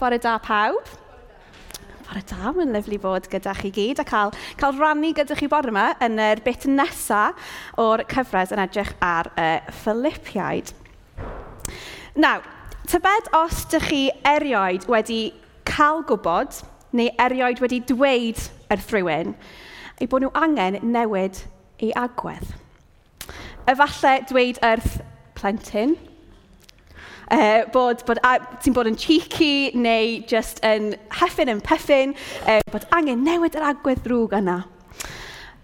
Bore da pawb. Bore da, mae'n lyflu bod gyda chi gyd a cael, cael rannu gyda chi bore yma yn yr bit nesaf o'r cyfres yn edrych ar y Philippiaid. Nawr, tybed os ydych chi erioed wedi cael gwybod neu erioed wedi dweud wrth rhywun eu bod nhw angen newid ei agwedd. Efallai dweud wrth plentyn, Uh, bod, bod ti'n bod yn cheeky neu just yn heffin yn peffin, uh, eh, bod angen newid yr agwedd drwg yna.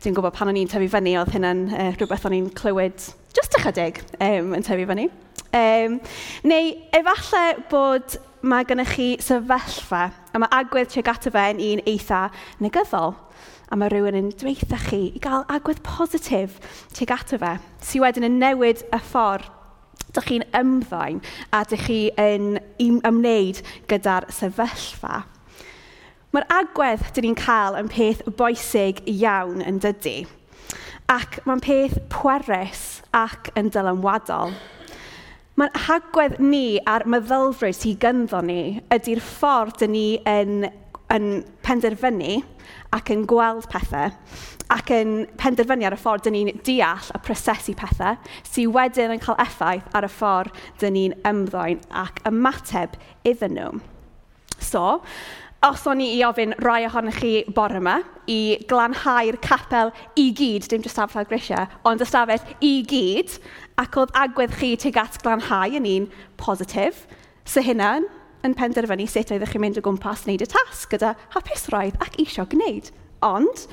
Dwi'n gwybod pan o'n i'n tyfu fyny, oedd hynna'n uh, rhywbeth o'n i'n clywed just ychydig um, yn tyfu fyny. Um, neu efallai bod mae gennych chi sefyllfa a mae agwedd tuag ato fe yn un eitha negyddol a mae rhywun yn dweitha chi i gael agwedd positif tuag ato fe sydd wedyn yn newid y ffordd Dych chi'n ymddain a dych chi yn ymwneud gyda'r sefyllfa. Mae'r agwedd dyn ni'n cael yn peth boesig iawn yn dydy. Ac mae'n peth pwerus ac yn dylanwadol. Mae'n agwedd ni a'r meddylfryd sy'n gynddo ni ydy'r ffordd dyn ni yn yn penderfynu ac yn gweld pethau ac yn penderfynu ar y ffordd dyn ni'n deall a prosesu pethau sydd wedyn yn cael effaith ar y ffordd dyn ni'n ymddoen ac ymateb iddyn nhw. So, os o'n i i ofyn rai ohonych chi bore yma i glanhau'r capel i gyd, dim jyst stafell grisiau, ond ystafell i gyd, ac oedd agwedd chi tuag at glanhau yn un positif, so hynna'n yn penderfynu sut oeddech chi'n mynd o gwmpas wneud y tasg gyda hapusrwydd ac isio gwneud. Ond,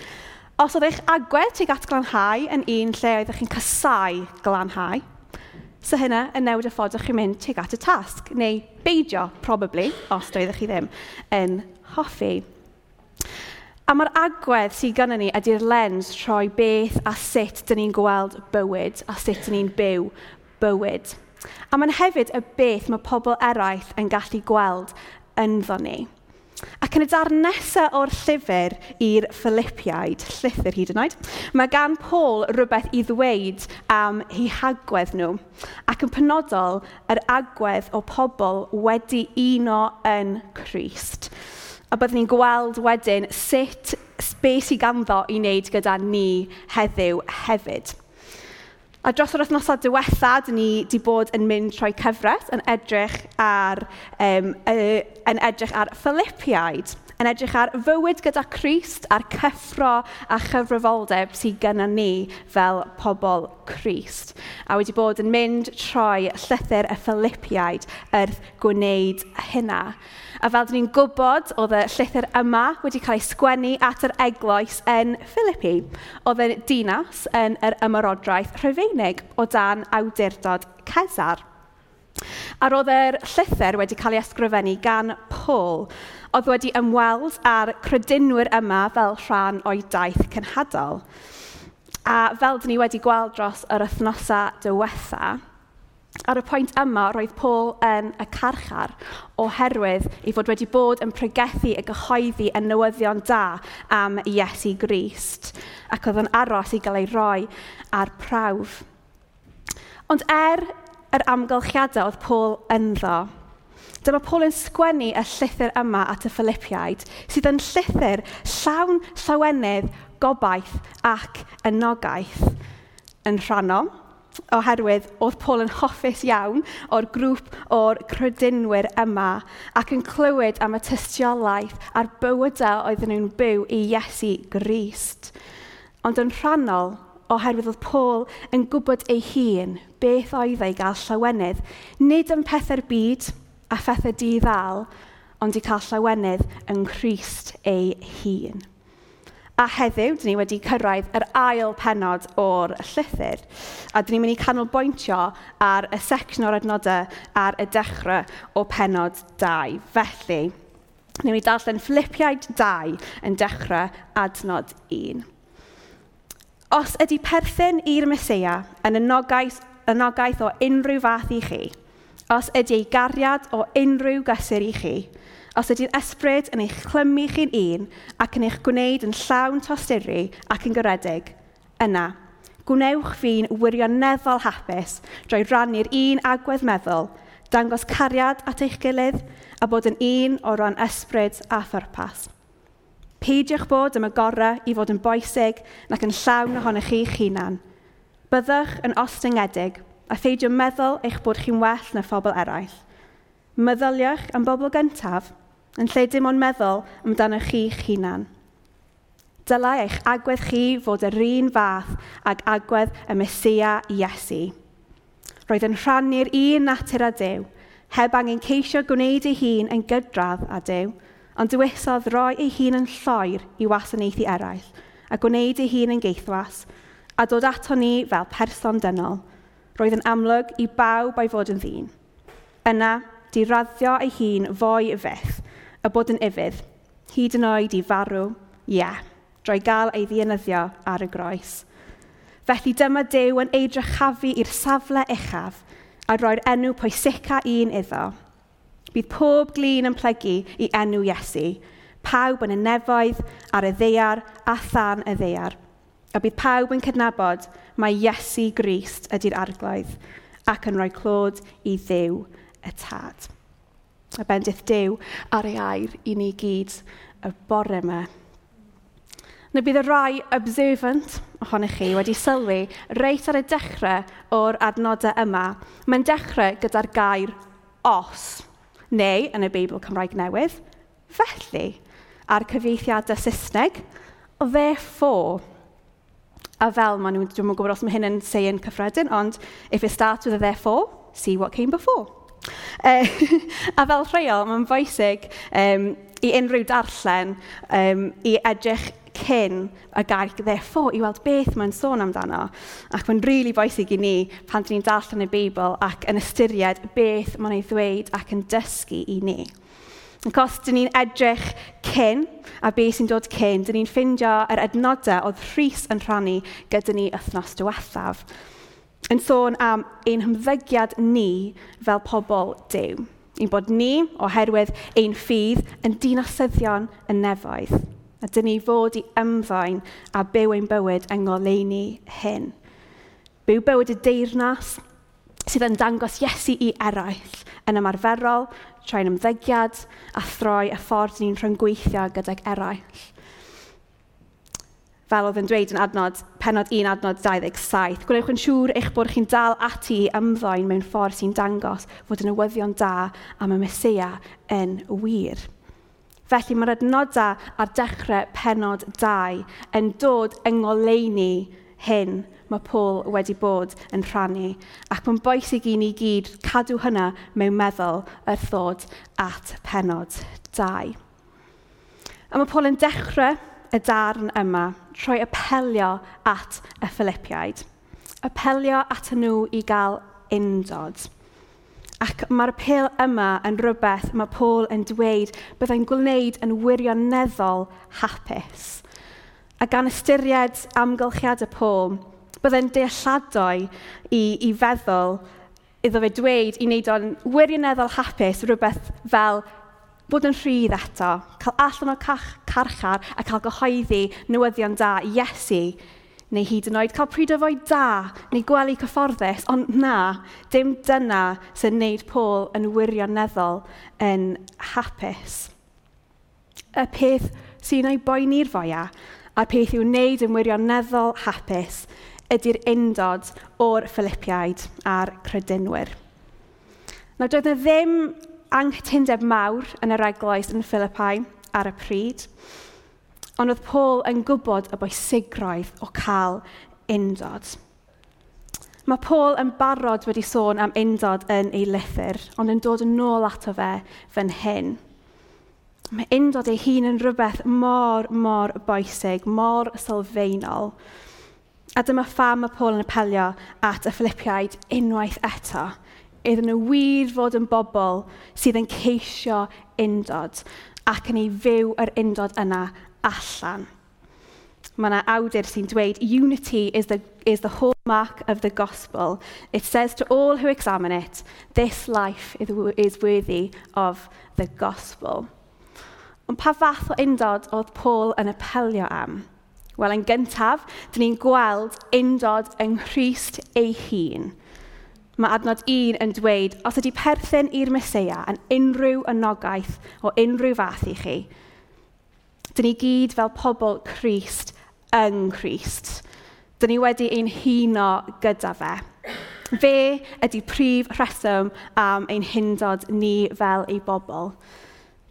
os oedd eich agwedd tuag at glanhau yn un lle oeddech chi'n casau glanhau, so hynna yn newid y ffordd ydych chi'n mynd tuag at y tasg, neu beidio, probably, os doeddech chi ddim, yn hoffi. A mae'r agwedd sydd gynnu ni ydy'r lens troi beth a sut dyn ni'n gweld bywyd a sut dyn ni'n byw bywyd. A mae'n hefyd y beth mae pobl eraill yn gallu gweld ynddo ni. Ac yn y darn nesaf o'r llyfr i'r Philippiaid, llythyr hyd yn oed, mae gan Paul rhywbeth i ddweud am eu hagwedd nhw, ac yn penodol yr agwedd o pobl wedi uno yn Christ. A byddwn ni'n gweld wedyn sut beth sydd ganddo i wneud gyda ni heddiw hefyd. A dros yr wythnosau diwethaf, dyn ni wedi bod yn mynd trwy cyfres yn edrych ar, um, y, yn edrych ar Philippiaid yn edrych ar fywyd gyda Christ a'r cyffro a chyfrifoldeb sydd gyda ni fel pobl Christ. A wedi bod yn mynd troi llythyr y Philippiaid wrth gwneud hynna. A fel dyn ni'n gwybod, oedd y llythyr yma wedi cael ei sgwennu at yr eglwys yn Philippi. Oedd yn dinas yn yr ymarodraeth Rhyfeinig o dan awdurdod Cesar. A roedd yr llythyr wedi cael ei ysgrifennu gan Paul, oedd wedi ymweld â'r credinwyr yma fel rhan o'i daith cynhadol. A fel dyn ni wedi gweld dros yr wythnosau diwetha, ar y pwynt yma roedd Paul yn y carchar oherwydd ei fod wedi bod yn pregethu y gyhoeddi y newyddion da am Iesu Grist ac oedd yn aros i gael ei roi ar prawf. Ond er yr amgylchiadau oedd Paul ynddo. Dyma Paul yn sgwennu y llythyr yma at y Philippiaid, sydd yn llythyr llawn llawenydd, gobaith ac ynogaeth. Yn rhanno, oherwydd oedd Paul yn hoffus iawn o'r grŵp o'r crydynwyr yma ac yn clywed am y tystiolaeth a'r bywydau oedden nhw'n byw i Iesu Grist. Ond yn rhannol, oherwydd oedd Paul yn gwybod ei hun beth oedd ei gael llawenydd, nid yn pethau'r byd a phethau di-ddal, ond i cael llawenydd yn Christ ei hun. A heddiw, dyn ni wedi cyrraedd yr ail penod o'r llythyr, a dyn ni'n mynd i canolbwyntio ar y section o'r adnodau ar y dechrau o penod 2. Felly, ni'n mynd i darllen Philippiaid 2 yn dechrau adnod 1 os ydy perthyn i'r Mesoea yn ynogaeth nogaeth, o unrhyw fath i chi, os ydy ei gariad o unrhyw gysur i chi, os ydy'r ysbryd yn eich clymu chi'n un ac yn eich gwneud yn llawn tosturi ac yn gyredig, yna, gwnewch fi'n wirioneddol hapus drwy rannu'r un agwedd meddwl, dangos cariad at eich gilydd a bod yn un o ran ysbryd a thyrpas. Peidiwch bod am y gorau i fod yn boesig nac yn llawn ohonych chi'ch hunan. Byddwch yn ostyngedig a pheidio meddwl eich bod chi'n well na phobl eraill. Meddyliwch am bobl gyntaf yn lle dim ond meddwl amdanoch chi'ch hunan. Dylai eich agwedd chi fod yr un fath ag agwedd y Mesia Iesu. Roedd yn rhannu'r un natur a Dyw, heb angen ceisio gwneud ei hun yn gydradd a Dyw, ond dywesodd roi ei hun yn lloer i wasanaethu eraill, a gwneud ei hun yn geithwas, a dod ato ni fel person dynol, roedd yn amlwg i bawb ei fod yn ddyn. Yna, di raddio ei hun fwy fydd, a bod yn ifydd, hyd yn oed i farw, ie, yeah, drwy gael ei ddienyddio ar y groes. Felly dyma Dyw yn eidrychafu i'r safle uchaf a roi'r enw pwysica un iddo, Bydd pob glin yn plygu i enw Iesu, pawb yn y nefoedd, ar y ddeiar a than y ddeiar. A bydd pawb yn cydnabod mae Iesu Grist ydy'r arglwydd ac yn rhoi clod i ddew y tad. A bendith dew ar ei air i ni gyd y bore yma. Na bydd y rai observant ohonych chi wedi sylwi reit ar y dechrau o'r adnodau yma. Mae'n dechrau gyda'r gair os neu yn y Beibl Cymraeg Newydd, felly, a'r cyfeithiadau Saesneg, therefore. A fel maen nhw'n, dwi'n gwybod os mae hyn yn say cyffredin, ond if it starts with a therefore, see what came before. Uh, a fel rheol, mae'n bwysig um, i unrhyw darllen um, i edrych cyn y gair ddeffo i weld beth mae'n sôn amdano. Ac mae'n rili really boesig i ni pan dyn ni'n darllen y Beibl ac yn ystyried beth mae'n ei ddweud ac yn dysgu i ni. Ac os dyn ni'n edrych cyn a beth sy'n dod cyn, dyn ni'n ffindio yr adnodau oedd Rhys yn rhannu gyda ni wythnos diwethaf yn sôn am ein hymddygiad ni fel pobl dew. Ein bod ni, oherwydd ein ffydd, yn dinasyddion yn nefoedd a dyn ni fod i ymfaen a byw ein bywyd yng ngoleini hyn. Byw bywyd y deyrnas sydd yn dangos Iesu i eraill yn ymarferol, trwy'n ymddygiad a throi y ffordd ni'n rhyngweithio gydag eraill. Fel oedd yn dweud yn adnod, penod 1 adnod 27, gwneewch yn siŵr eich bod chi'n dal ati i ymddoen mewn ffordd sy'n dangos fod yn newyddion da am y Mesia yn wir. Felly mae'r adnodau ar dechrau penod 2 yn dod yng ngoleini hyn mae Paul wedi bod yn rhannu. Ac mae'n boesig i ni gyd cadw hynna mewn meddwl wrth ddod at penod 2. A mae Paul yn dechrau y darn yma trwy apelio at y Philippiaid. Apelio at nhw i gael undod. Ac mae'r pil yma yn rhywbeth mae Paul yn dweud byddai'n gwneud yn wirioneddol hapus. A gan ystyried amgylchiadau Paul, byddai'n dealladoi i, i feddwl iddo fe dweud i wneud o'n wirioneddol hapus rhywbeth fel bod yn rhydd eto, cael allan o carchar a cael gyhoeddi newyddion da i Iesu neu hyd yn oed cael pryd o fwy da, neu gwely cyfforddus, ond na, dim dyna sy'n wneud Paul yn wirioneddol yn hapus. Y peth sy'n ei boeni'r fwyaf, a'r peth i'w wneud yn wirioneddol hapus, ydy'r undod o'r Philippiaid a'r credinwyr. Nawr, doedd yna ddim anghytundeb mawr yn yr eglwys yn Philippi ar y pryd. Ond oedd Paul yn gwybod y bwysigrwydd o cael undod. Mae Paul yn barod wedi sôn am undod yn ei lythyr, ond yn dod yn ôl ato fe fan hyn. Mae undod ei hun yn rhywbeth mor, mor boesig, mor sylfaenol. A dyma pham mae Paul yn apelio at y Philippiaid unwaith eto. Iddyn nhw wir fod yn bobl sydd yn ceisio undod ac yn ei fyw yr undod yna allan. Mae yna awdur sy'n dweud, unity is the, is the hallmark of the gospel. It says to all who examine it, this life is worthy of the gospel. Ond pa fath o undod oedd Paul yn apelio am? Wel, yn gyntaf, dyn ni'n gweld undod yng Nghyst ei hun. Mae adnod un yn dweud, os ydy perthyn i'r Mesoea yn unrhyw ynogaeth o unrhyw fath i chi, Dyn ni gyd fel pobl Christ yng Christ. Dyn ni wedi ein huno gyda fe. Fe ydy prif rheswm am ein hyndod ni fel ei bobl.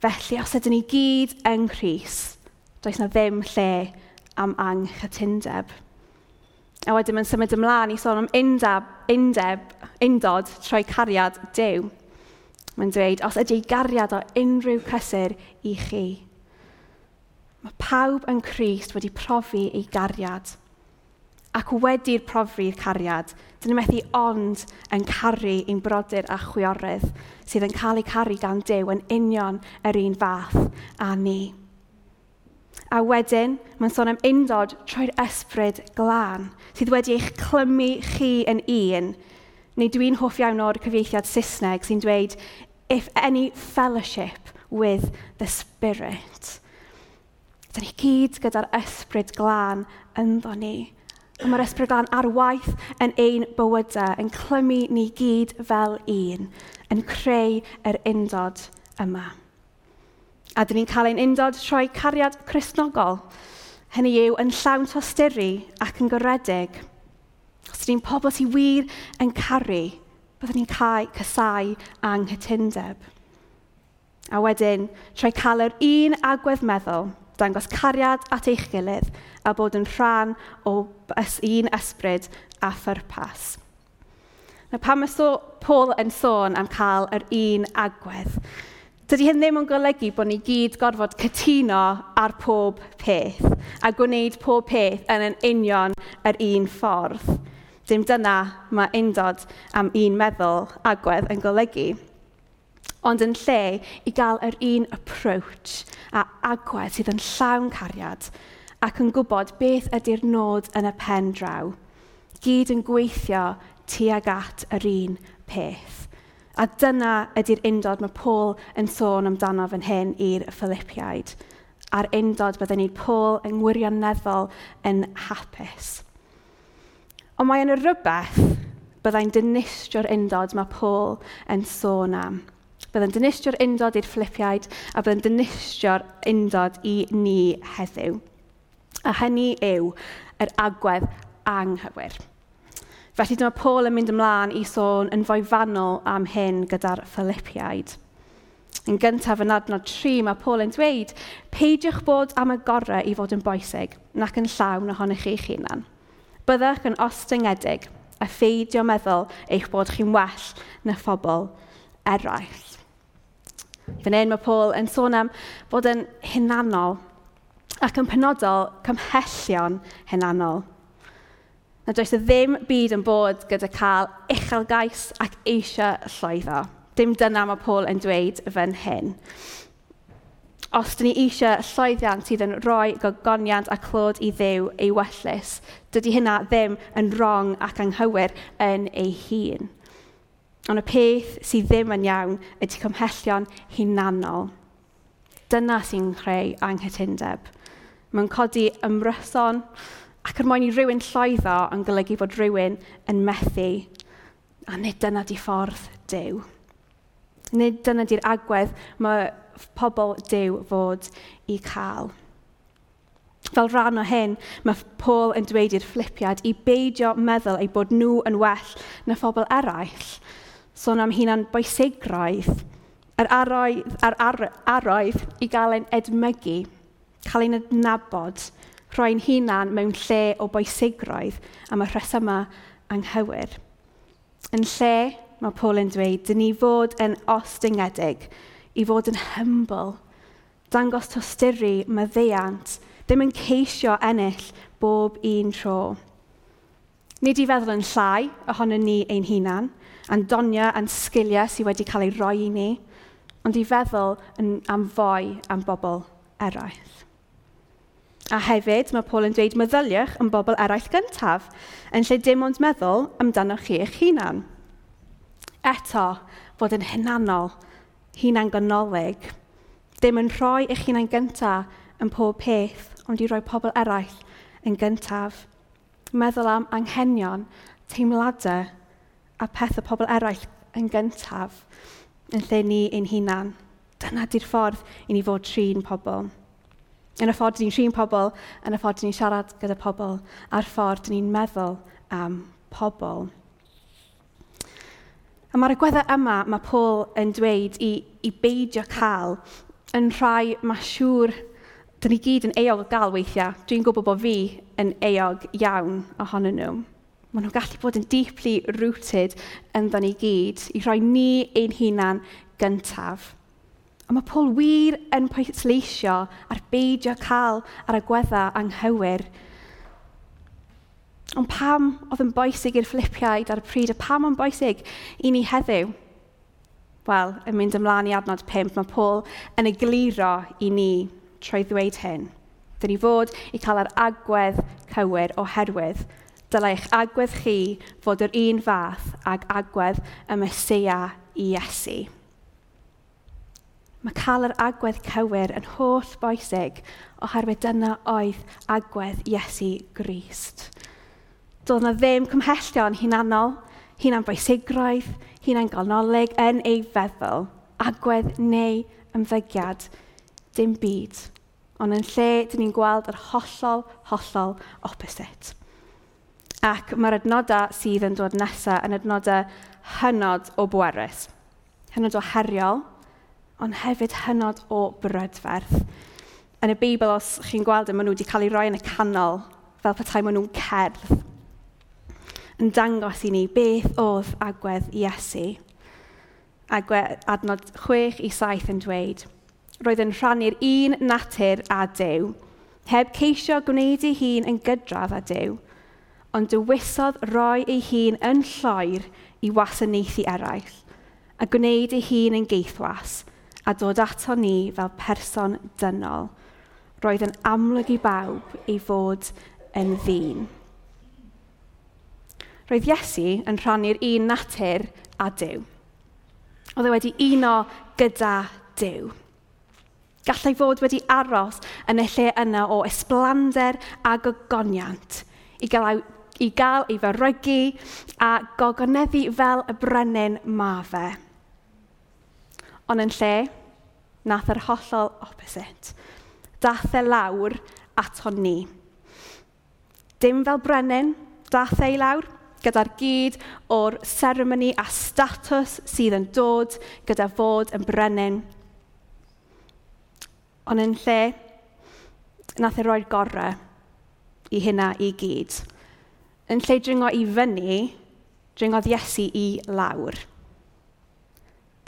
Felly, os ydyn ni gyd yng Christ, does na ddim lle am anghytundeb. A wedyn mae'n symud ymlaen i sôn am undeb, undeb, undod trwy cariad dew. Mae'n dweud, os ydy gariad o unrhyw cysur i chi, Mae pawb yn Christ wedi profi ei gariad. Ac wedi'r profi'r cariad, dyn ni'n methu ond yn caru ein brodyr a chwiorydd sydd yn cael ei caru gan Dyw yn union yr un fath a ni. A wedyn, mae'n sôn am undod trwy'r ysbryd glân, sydd wedi eich clymu chi yn un. Neu dwi'n hoff iawn o'r cyfieithiad Saesneg sy'n dweud, if any fellowship with the Spirit. Da ni gyd gyda'r ysbryd glân ynddo ni. A mae'r ysbryd glân ar waith yn ein bywydau, yn clymu ni gyd fel un, yn creu yr undod yma. A dyn ni'n cael ein undod trwy cariad christnogol. Hynny yw, yn llawn tosteri ac yn goredig. Os ni'n pobl sy'n wir yn caru, byddwn ni'n cael cysau anghytundeb. A wedyn, trwy cael yr un agwedd meddwl – dangos cariad at eich gilydd a bod yn rhan o un ysbryd a phyrpas. Na pam mae so, Paul yn sôn am cael yr un agwedd, dydy hyn ddim yn golygu bod ni gyd gorfod cytuno ar pob peth a gwneud pob peth yn yn union yr un ffordd. Dim dyna mae undod am un meddwl agwedd yn golygu ond yn lle i gael yr un approach a agwedd sydd yn llawn cariad ac yn gwybod beth ydy'r nod yn y pen draw. Gyd yn gweithio tuag at yr un peth. A dyna ydy'r undod mae Paul yn sôn amdano fan hyn i'r Philippiaid. A'r undod byddai ni Paul yn wirioneddol yn hapus. Ond mae yna rhywbeth byddai'n dynistio'r undod mae Paul yn sôn am. Byddai'n dynistio'r undod i'r Philippiaid a byddai'n dynistio'r undod i ni heddiw. A hynny yw yr agwedd anghywir. Felly dyma Paul yn mynd ymlaen i sôn yn fwy fanol am hyn gyda'r Philippiaid. Yn gyntaf yn adnod 3, mae Paul yn dweud, peidiwch bod am y gorau i fod yn boesig, nac yn llawn ohonych chi'ch hunan. Byddwch yn ostyngedig a pheidio meddwl eich bod chi'n well na phobl eraill. Fan hyn mae Paul yn sôn am bod yn hunanol ac yn penodol cymhellion hunanol. Na does y ddim byd yn bod gyda cael uchelgais ac eisiau llwyddo. Dim dyna mae Paul yn dweud fan hyn. Os dyn ni eisiau llwyddiant sydd yn rhoi gogoniant a clod i ddew ei wellus, dydy hynna ddim yn wrong ac anghywir yn ei hun. Ond y peth sydd ddim yn iawn ydy cymhellion hunanol. Dyna sy'n creu anghytundeb. Mae'n codi ymryson ac er mwyn i rhywun llwyddo yn golygu bod rhywun yn methu. A nid dyna di ffordd dew. Nid dyna di'r agwedd mae pobl dew fod i cael. Fel rhan o hyn, mae Paul yn dweud i'r fflipiad i beidio meddwl eu bod nhw yn well na phobl eraill, sôn am hunan boesegraidd, a'r arwydd, ar ar arwydd i gael ein edmygu, cael ein adnabod, rhoi'n hunan mewn lle o boesegrwydd am y rhesymau anghywir. Yn lle, mae Paul yn dweud, dyn ni fod yn ostingedig, i fod yn humble, dangos tosturi, maddeiant, ddim yn ceisio ennill bob un tro. Nid i feddwl yn llai ohono ni ein hunan, a'n donia a'n sgiliau sydd wedi cael ei roi i ni, ond i feddwl yn, am fwy am bobl eraill. A hefyd, mae Paul yn dweud meddyliwch am bobl eraill gyntaf, yn lle dim ond meddwl amdano chi eich hunan. Eto, fod yn hunanol, hunan gonolig, dim yn rhoi eich hunan gyntaf yn pob peth, ond i roi pobl eraill yn gyntaf. Meddwl am anghenion, teimladau a peth y pobl eraill yn gyntaf yn lle ni ein hunan. Dyna di'r ffordd i ni fod trin pobl. Yn y ffordd ni'n trin pobl, yn y ffordd ni'n siarad gyda pobl, a'r ffordd ni'n meddwl am pobl. A mae'r agweddau yma mae Paul yn dweud i, i beidio cael yn rhai mae siŵr dyn ni gyd yn eog o gael weithiau. Dwi'n gwybod bod fi yn eog iawn ohonyn nhw. Maen nhw'n gallu bod yn deeply rooted ynddo ni gyd, i rhoi ni ein hunan gyntaf. A mae Paul wir yn pwysleisio ar beidio cael ar y gwedda anghywir. Ond pam oedd yn boesig i'r Philippiaid ar y pryd, a pam o'n boesig i ni heddiw? Wel, yn mynd ymlaen i adnod 5, mae Paul yn egluro i ni trwy ddweud hyn. Dyn ni fod i cael yr agwedd cywir oherwydd dylai eich agwedd chi fod yr un fath ag agwedd y Mesia i Iesu. Mae cael yr agwedd cywir yn holl boesig oherwydd dyna oedd agwedd Iesu Grist. Doedd yna ddim cymhellion hunanol, hunan boesigroedd, hunan gonolig yn ei feddwl, agwedd neu ymddygiad, dim byd. Ond yn lle, dyn ni'n gweld yr hollol, hollol opposite. Ac mae'r adnodau sydd yn dod nesaf yn adnodau hynod o bwerus, hynod o heriol, ond hefyd hynod o brydferth. Yn y Beibl, os chi'n gweld y maen nhw wedi cael eu rhoi yn y canol, fel petai maen nhw'n cerdd, yn dangos i ni beth oedd agwedd Iesu. Agwedd adnod 6 i 7 yn dweud, roedd yn rhannu'r un natur a Dyw, heb ceisio gwneud ei hun yn gydradd a Dyw, ond dywysodd roi ei hun yn lloer i wasanaethu eraill, a gwneud ei hun yn geithwas, a dod ato ni fel person dynol, roedd yn amlwg i bawb ei fod yn ddyn. Roedd Iesu yn rhannu'r un natur a Dyw. Oedd e wedi uno gyda Dyw. Gallai fod wedi aros yn y lle yna o esblander a gogoniant i gael i gael ei fyrygu a gogoneddu fel y brenin ma fe. Ond yn lle, nath yr hollol opposite. Dath e lawr ato ni. Dim fel brenin, dath ei lawr, gyda'r gyd o'r seremoni a statws sydd yn dod gyda fod yn brenin. Ond yn lle, nath e roi'r gorau i hynna i gyd yn lle dringo i fyny, dringodd Iesu i lawr.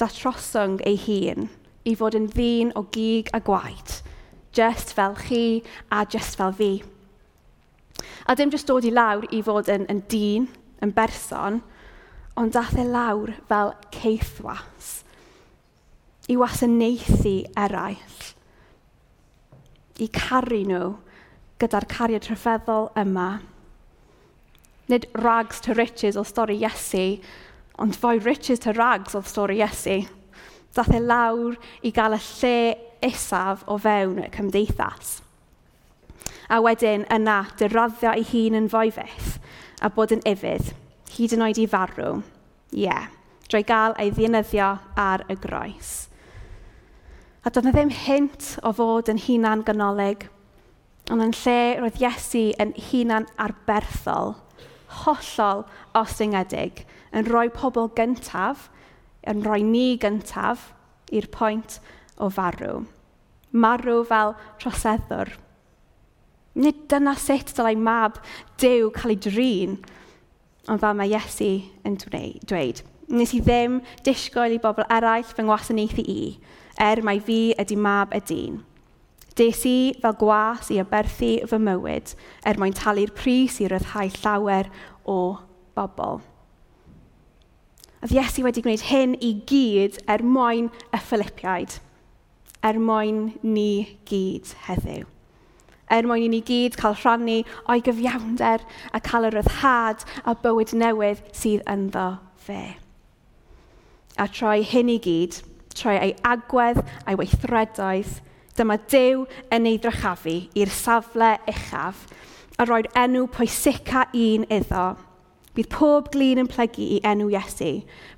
Datroswng ei hun i fod yn ddyn o gig a gwaed, just fel chi a just fel fi. A dim jyst dod i lawr i fod yn, yn dyn, yn berson, ond dath e lawr fel ceithwas i wasanaethu eraill, i caru nhw gyda'r cariad rhyfeddol yma Nid rags to riches o stori Iesu, ond fwy riches to rags o stori Iesu. Dath e lawr i gael y lle isaf o fewn y cymdeithas. A wedyn yna dyraddio ei hun yn fwy fydd, a bod yn ifydd, hyd yn oed i farw. Ie, yeah, drwy gael ei ddienyddio ar y groes. A doedd e ddim hint o fod yn hunan ganolig, ond yn lle roedd Iesu yn hunan arberthol hollol osyngedig yn rhoi pobl gyntaf, yn rhoi ni gyntaf i'r pwynt o farw. Marw fel troseddwr. Nid dyna sut dylai mab Dyw cael ei drin, ond fel mae Iesu yn dweud. Nes i ddim disgwyl i bobl eraill fy ngwasanaethu i, er mai fi ydy mab y dyn. Des i fel gwas i aberthu fy mywyd er mwyn talu'r pris i ryddhau llawer o bobl. Oedd Iesu wedi gwneud hyn i gyd er mwyn y Philippiaid, er mwyn ni gyd heddiw. Er mwyn i ni gyd cael rhannu o'i gyfiawnder a cael y ryddhad a bywyd newydd sydd ynddo fe. A troi hyn i gyd, troi ei agwedd a'i weithredoedd, Dyma Dyw yn ei ddrychafu i'r safle uchaf a roi'r enw pwysica un iddo. Bydd pob glin yn plygu i enw Iesu,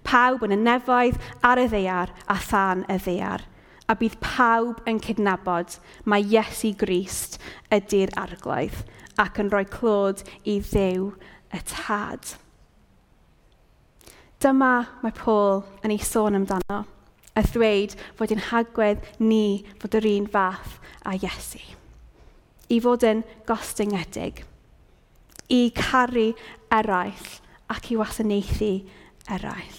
pawb yn y nefoedd ar y ddeiar a than y ddeiar, a bydd pawb yn cydnabod mae Iesu Grist ydy'r arglwydd ac yn rhoi clod i ddew y tad. Dyma mae Paul yn ei sôn amdano a ddweud fod yn hagwedd ni fod yr un fath a Iesu. I fod yn gostyngedig. i caru eraill ac i wasanaethu eraill.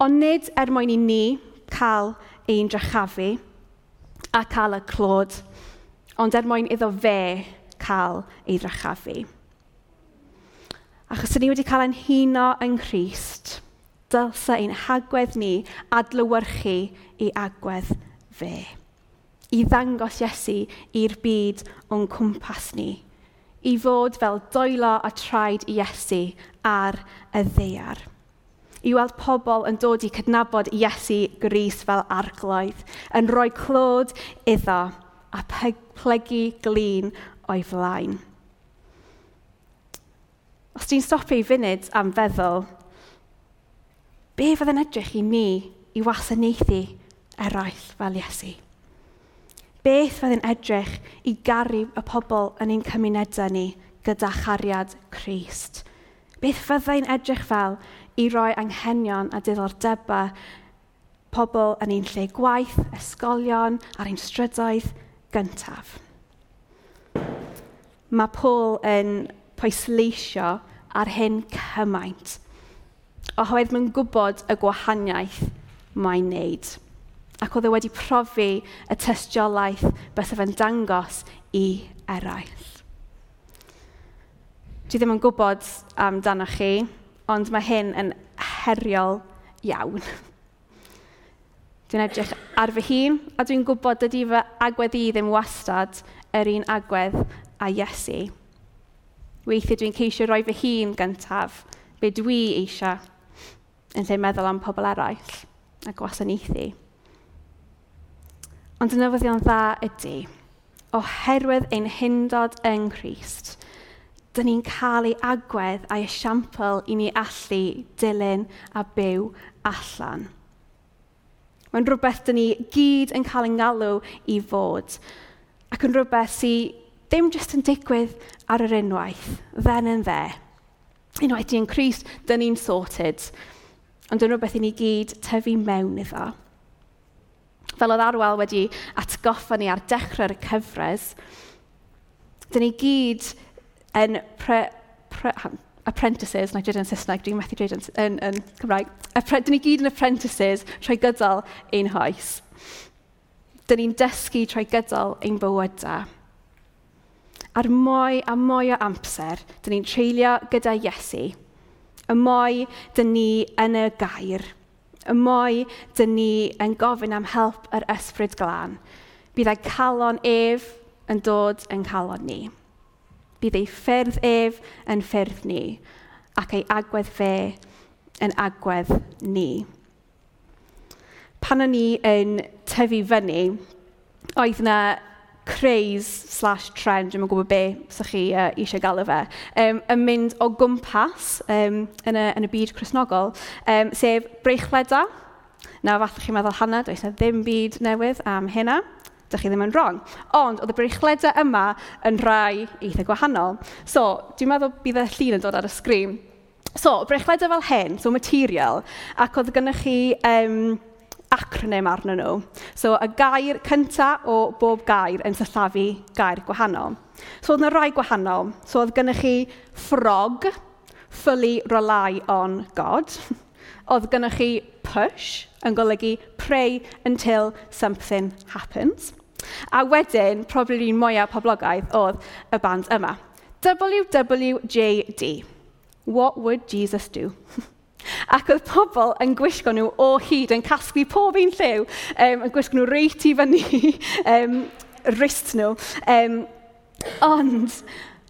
Ond nid er mwyn i ni cael ein drachafu a cael y clod, ond er mwyn iddo fe cael ei drachafu. Achos ni wedi cael ein huno yng Nghyst, dylsa ein hagwedd ni adlywyrchu i agwedd fe. I ddangos Iesu i'r byd o'n cwmpas ni. I fod fel doelo a traed Iesu ar y ddeiar. I weld pobl yn dod i cydnabod Iesu Gris fel arglwydd, yn rhoi clod iddo a plygu glin o'i flaen. Os ti'n stopio i funud am feddwl Be fydd yn edrych i mi i wasanaethu eraill fel Iesu? Beth fydd yn edrych i garu y pobl yn ein cymunedau ni gyda chariad Christ? Beth fyddai'n edrych fel i roi anghenion a diddordebau pobl yn ein lle gwaith, ysgolion, ar ein strydoedd gyntaf? Mae Paul yn pwysleisio ar hyn cymaint oherwydd mae'n gwybod y gwahaniaeth mae'n wneud. Ac oedd e wedi profi y tystiolaeth bys yn dangos i eraill. Dwi ddim yn gwybod amdano chi, ond mae hyn yn heriol iawn. Dwi'n edrych ar fy hun, a dwi'n gwybod dydy fy agwedd i ddim wastad yr un agwedd a Iesu. Weithiau dwi'n ceisio rhoi fy hun gyntaf, be dwi eisiau yn lle meddwl am pobl eraill a gwasanaethu. Ond y newyddion dda ydy, oherwydd ein hyndod yng Nghyst, dyn ni'n cael ei agwedd a'i esiampl i ni allu dilyn a byw allan. Mae'n rhywbeth dyn ni gyd yn cael ein galw i fod, ac yn rhywbeth sydd ddim jyst yn digwydd ar yr unwaith, then and there. Unwaith ni'n Christ, dyn ni'n sorted ond yn rhywbeth i ni gyd tyfu mewn iddo. Fel oedd Arwel wedi atgoffa ni ar dechrau'r cyfres, dyn ni gyd yn pre, pre, apprentices, na i dweud yn Saesneg, dwi'n methu dweud yn, yn, yn Cymraeg, dyn ni gyd yn apprentices trwy gydol ein hoes. Dyn ni'n dysgu trwy gydol ein bywydau. Ar mwy a mwy o amser, dyn ni'n treulio gyda Iesu, y mwy dyn ni yn y gair, y mwy dyn ni yn gofyn am help yr ysbryd glân. Bydd ei calon ef yn dod yn calon ni. Bydd ei ffyrdd ef yn ffyrdd ni, ac ei agwedd fe yn agwedd ni. Pan o'n ni yn tyfu fyny, oedd yna craze slash trend, dwi'n gwybod be sych chi uh, eisiau gael fe, um, yn mynd o gwmpas um, yn, y, yn y byd chrysnogol, um, sef breichledau. Na, fath chi'n meddwl hana, does na ddim byd newydd am hynna. Dych chi ddim yn wrong. Ond oedd y breichledau yma yn rhai eitha gwahanol. So, dwi'n meddwl bydd y llun yn dod ar y sgrin. So, breichledau fel hyn, so material, ac oedd gennych chi um, acronym arnyn nhw. So, y gair cyntaf o bob gair yn sillafu gair gwahanol. So, oedd yna rai gwahanol. So, oedd gennych chi frog, fully rely on God. oedd gennych chi push, yn golygu pray until something happens. A wedyn, probably un mwyaf poblogaidd oedd y band yma. WWJD. What would Jesus do? Ac oedd pobl yn gwisgo nhw o hyd, yn casglu pob un lliw, um, yn gwisgo nhw reit i fyny um, wrist nhw. Um, ond,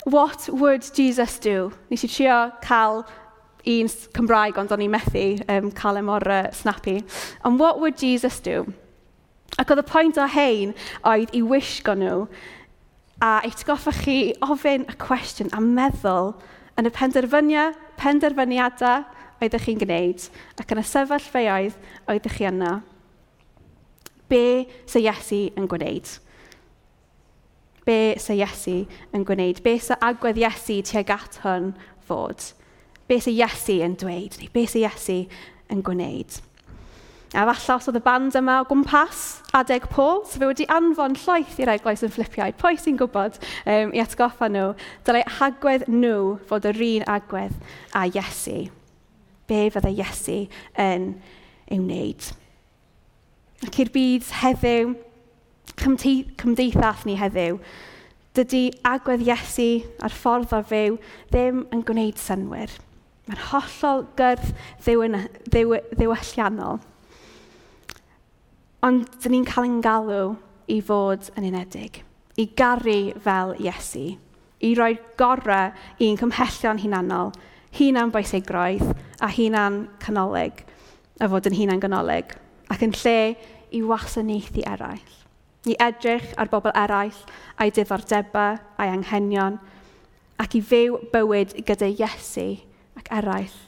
what would Jesus do? Nes i trio cael un Cymraeg, ond o'n i methu um, cael e mor uh, snappy. And what would Jesus do? Ac oedd y pwynt o hein oedd i wisgo nhw a eich goffa chi ofyn y cwestiwn a meddwl yn y penderfyniau, penderfyniadau oeddech chi'n gwneud ac yn y sefyllfeuoedd oeddech chi yna. Be sy Iesu yn gwneud? Be sy Iesu yn gwneud? Be sy agwedd Iesu tuag at hwn fod? Be sy Iesu yn dweud? Neu be sy Iesu yn gwneud? A falle os oedd y band yma o gwmpas adeg Paul, so fe wedi anfon llaeth i'r eglwys yn flipiau, pwy sy'n gwybod um, i atgoffa nhw, dylai hagwedd nhw fod yr un agwedd a Iesu be fydde Iesu yn ei wneud. Ac i'r byd heddiw, cymdeithas ni heddiw, dydy agwedd Iesu a'r ffordd o fyw ddim yn gwneud synwyr. Mae'n hollol gyrdd ddiwylliannol. Ond dyn ni'n cael ein galw i fod yn unedig, i garu fel Iesu, i roi gorau i'n cymhellion hunanol hunan bwysigroedd a hunan canolig, a fod yn hunan ganolig, ac yn lle i wasanaethu eraill, i edrych ar bobl eraill a'i diddordebau a'i anghenion, ac i fyw bywyd gyda Iesu ac eraill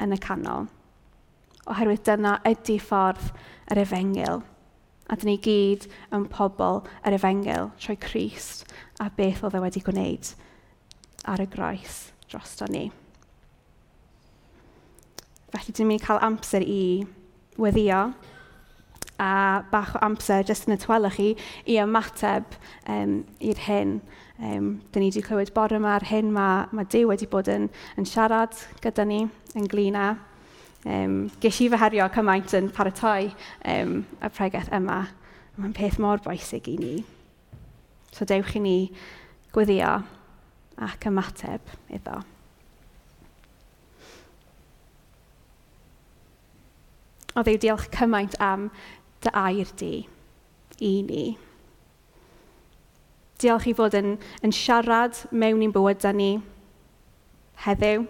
yn y canol. Oherwydd dyna ydy ffordd yr efengil. A dyn ni gyd yn pobl yr efengil trwy Christ a beth oedd e wedi gwneud ar y groes drosto ni. Felly dwi'n mynd i cael amser i weddio a bach o amser jyst yn y twelwch chi i ymateb um, i'r hyn. Um, dyn ni wedi clywed bore yma'r hyn mae, mae Dyw wedi bod yn, yn siarad gyda ni yn glina. Um, ges i fy herio cymaint yn paratoi um, y pregaeth yma. Mae'n peth mor bwysig i ni. So dewch i ni gweddio ac ymateb iddo. O ddew, diolch cymaint am dy air di i ni. Diolch i fod yn, yn siarad mewn i'n bywydau ni heddiw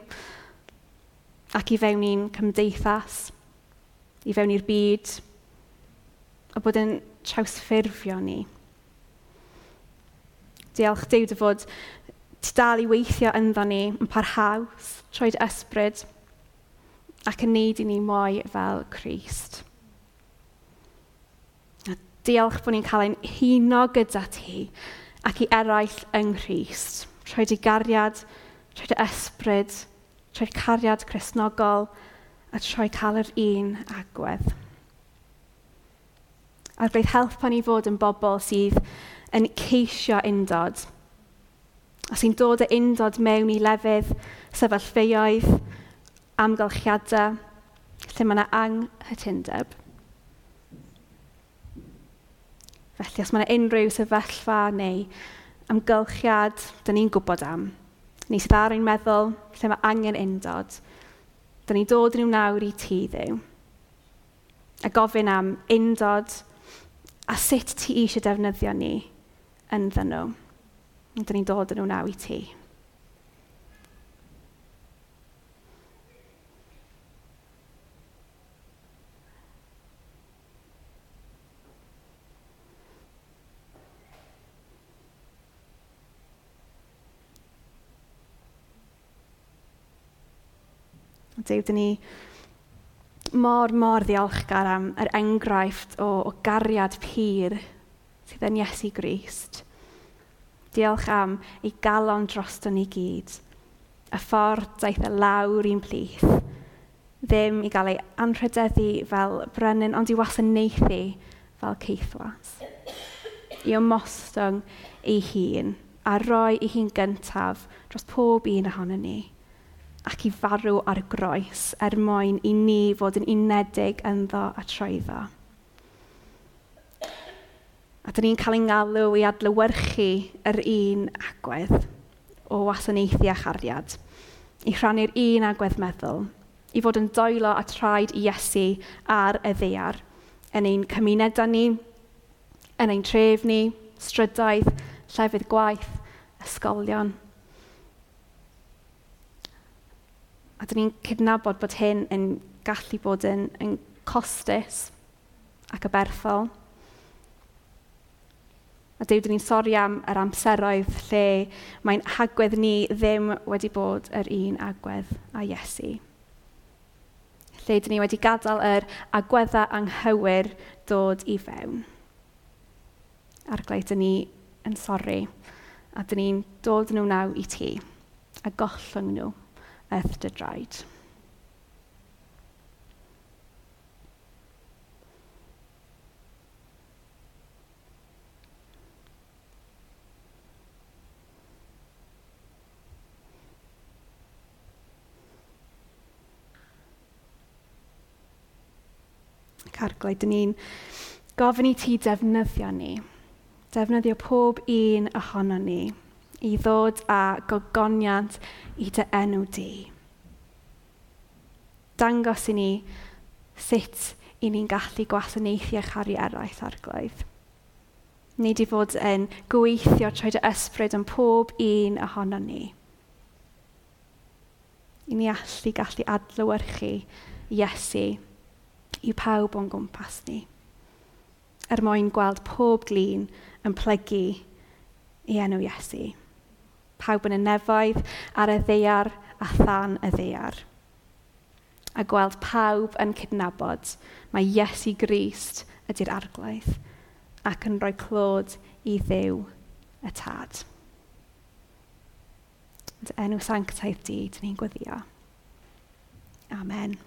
ac i fewn i'n cymdeithas, i fewn i'r byd, a bod yn trawsffurfio ni. Diolch Dyw dy fod ti dal i weithio ynddo ni yn parhaus, troed ysbryd, ac yn neud i ni mwy fel Christ. A diolch bod ni'n cael ein huno gyda ti ac i eraill yng Nghyst. Rhoi dy gariad, rhoi dy ysbryd, rhoi cariad cresnogol a troi cael yr un agwedd. A gwneud helpa ni fod yn bobl sydd yn ceisio undod, a sy'n dod y undod mewn i lefydd sefyllfeoedd, amgylchiadau lle mae yna anghytundeb. Felly, os mae yna unrhyw sefyllfa neu amgylchiad dyn ni'n gwybod am, ni sydd ar ein meddwl lle mae angen undod, dyn ni dod nhw nawr i ti ddew. A gofyn am undod a sut ti eisiau defnyddio ni yn ddyn nhw. Dyn ni'n dod yn nhw nawr i ti. Dyw, dyn ni mor, mor ddiolchgar am yr enghraifft o, o gariad pyr sydd yn Iesu Grist. Diolch am ei galon droston ni gyd, y ffordd daeth y lawr i'n plith, ddim i gael ei anrhydeddu fel brenin, ond i wasanaethu fel ceithwas. I ymostwng ei hun a roi ei hun gyntaf dros pob un ohono ni ac i farw ar y groes er mwyn i ni fod yn unedig ynddo a troeddo. A dyn ni'n cael ein galw i adlywyrchu yr un agwedd o wasanaethu a chariad, i rhannu'r un agwedd meddwl, i fod yn doelo a traed i Iesu ar y ddeiar, yn ein cymunedau ni, yn ein tref ni, strydoedd, llefydd gwaith, ysgolion, A dyn ni'n cydnabod bod hyn yn gallu bod yn, yn costus ac aberthol. A Dyw, dyn ni'n sori am yr amseroedd lle mae'n hagwedd ni ddim wedi bod yr un agwedd a Iesu. Lle dyn ni wedi gadael yr agweddau anghywir dod i fewn. A'r glai, dyn ni yn sori a dyn ni'n dod nhw naw i ti a gollwng nhw eith dy draed. carglai, dyn ni'n gofyn i ti defnyddio ni, defnyddio pob un ohono ni i ddod â gogoniant i dy enw di. Dangos i ni sut i ni'n gallu gwasanaethu a charu eraill arglwydd. Ni i fod yn gweithio trwy dy ysbryd yn pob un ohono ni. I ni allu gallu adlywyrchu Iesu i pawb o'n gwmpas ni. Er mwyn gweld pob glin yn plygu i enw Iesu pawb yn y nefoedd, ar y ddeiar a than y ddeiar. A gweld pawb yn cydnabod mae Iesu Grist ydy'r arglwydd ac yn rhoi clod i ddew y tad. Dy enw sanctaidd di, dyn ni'n gweddio. Amen.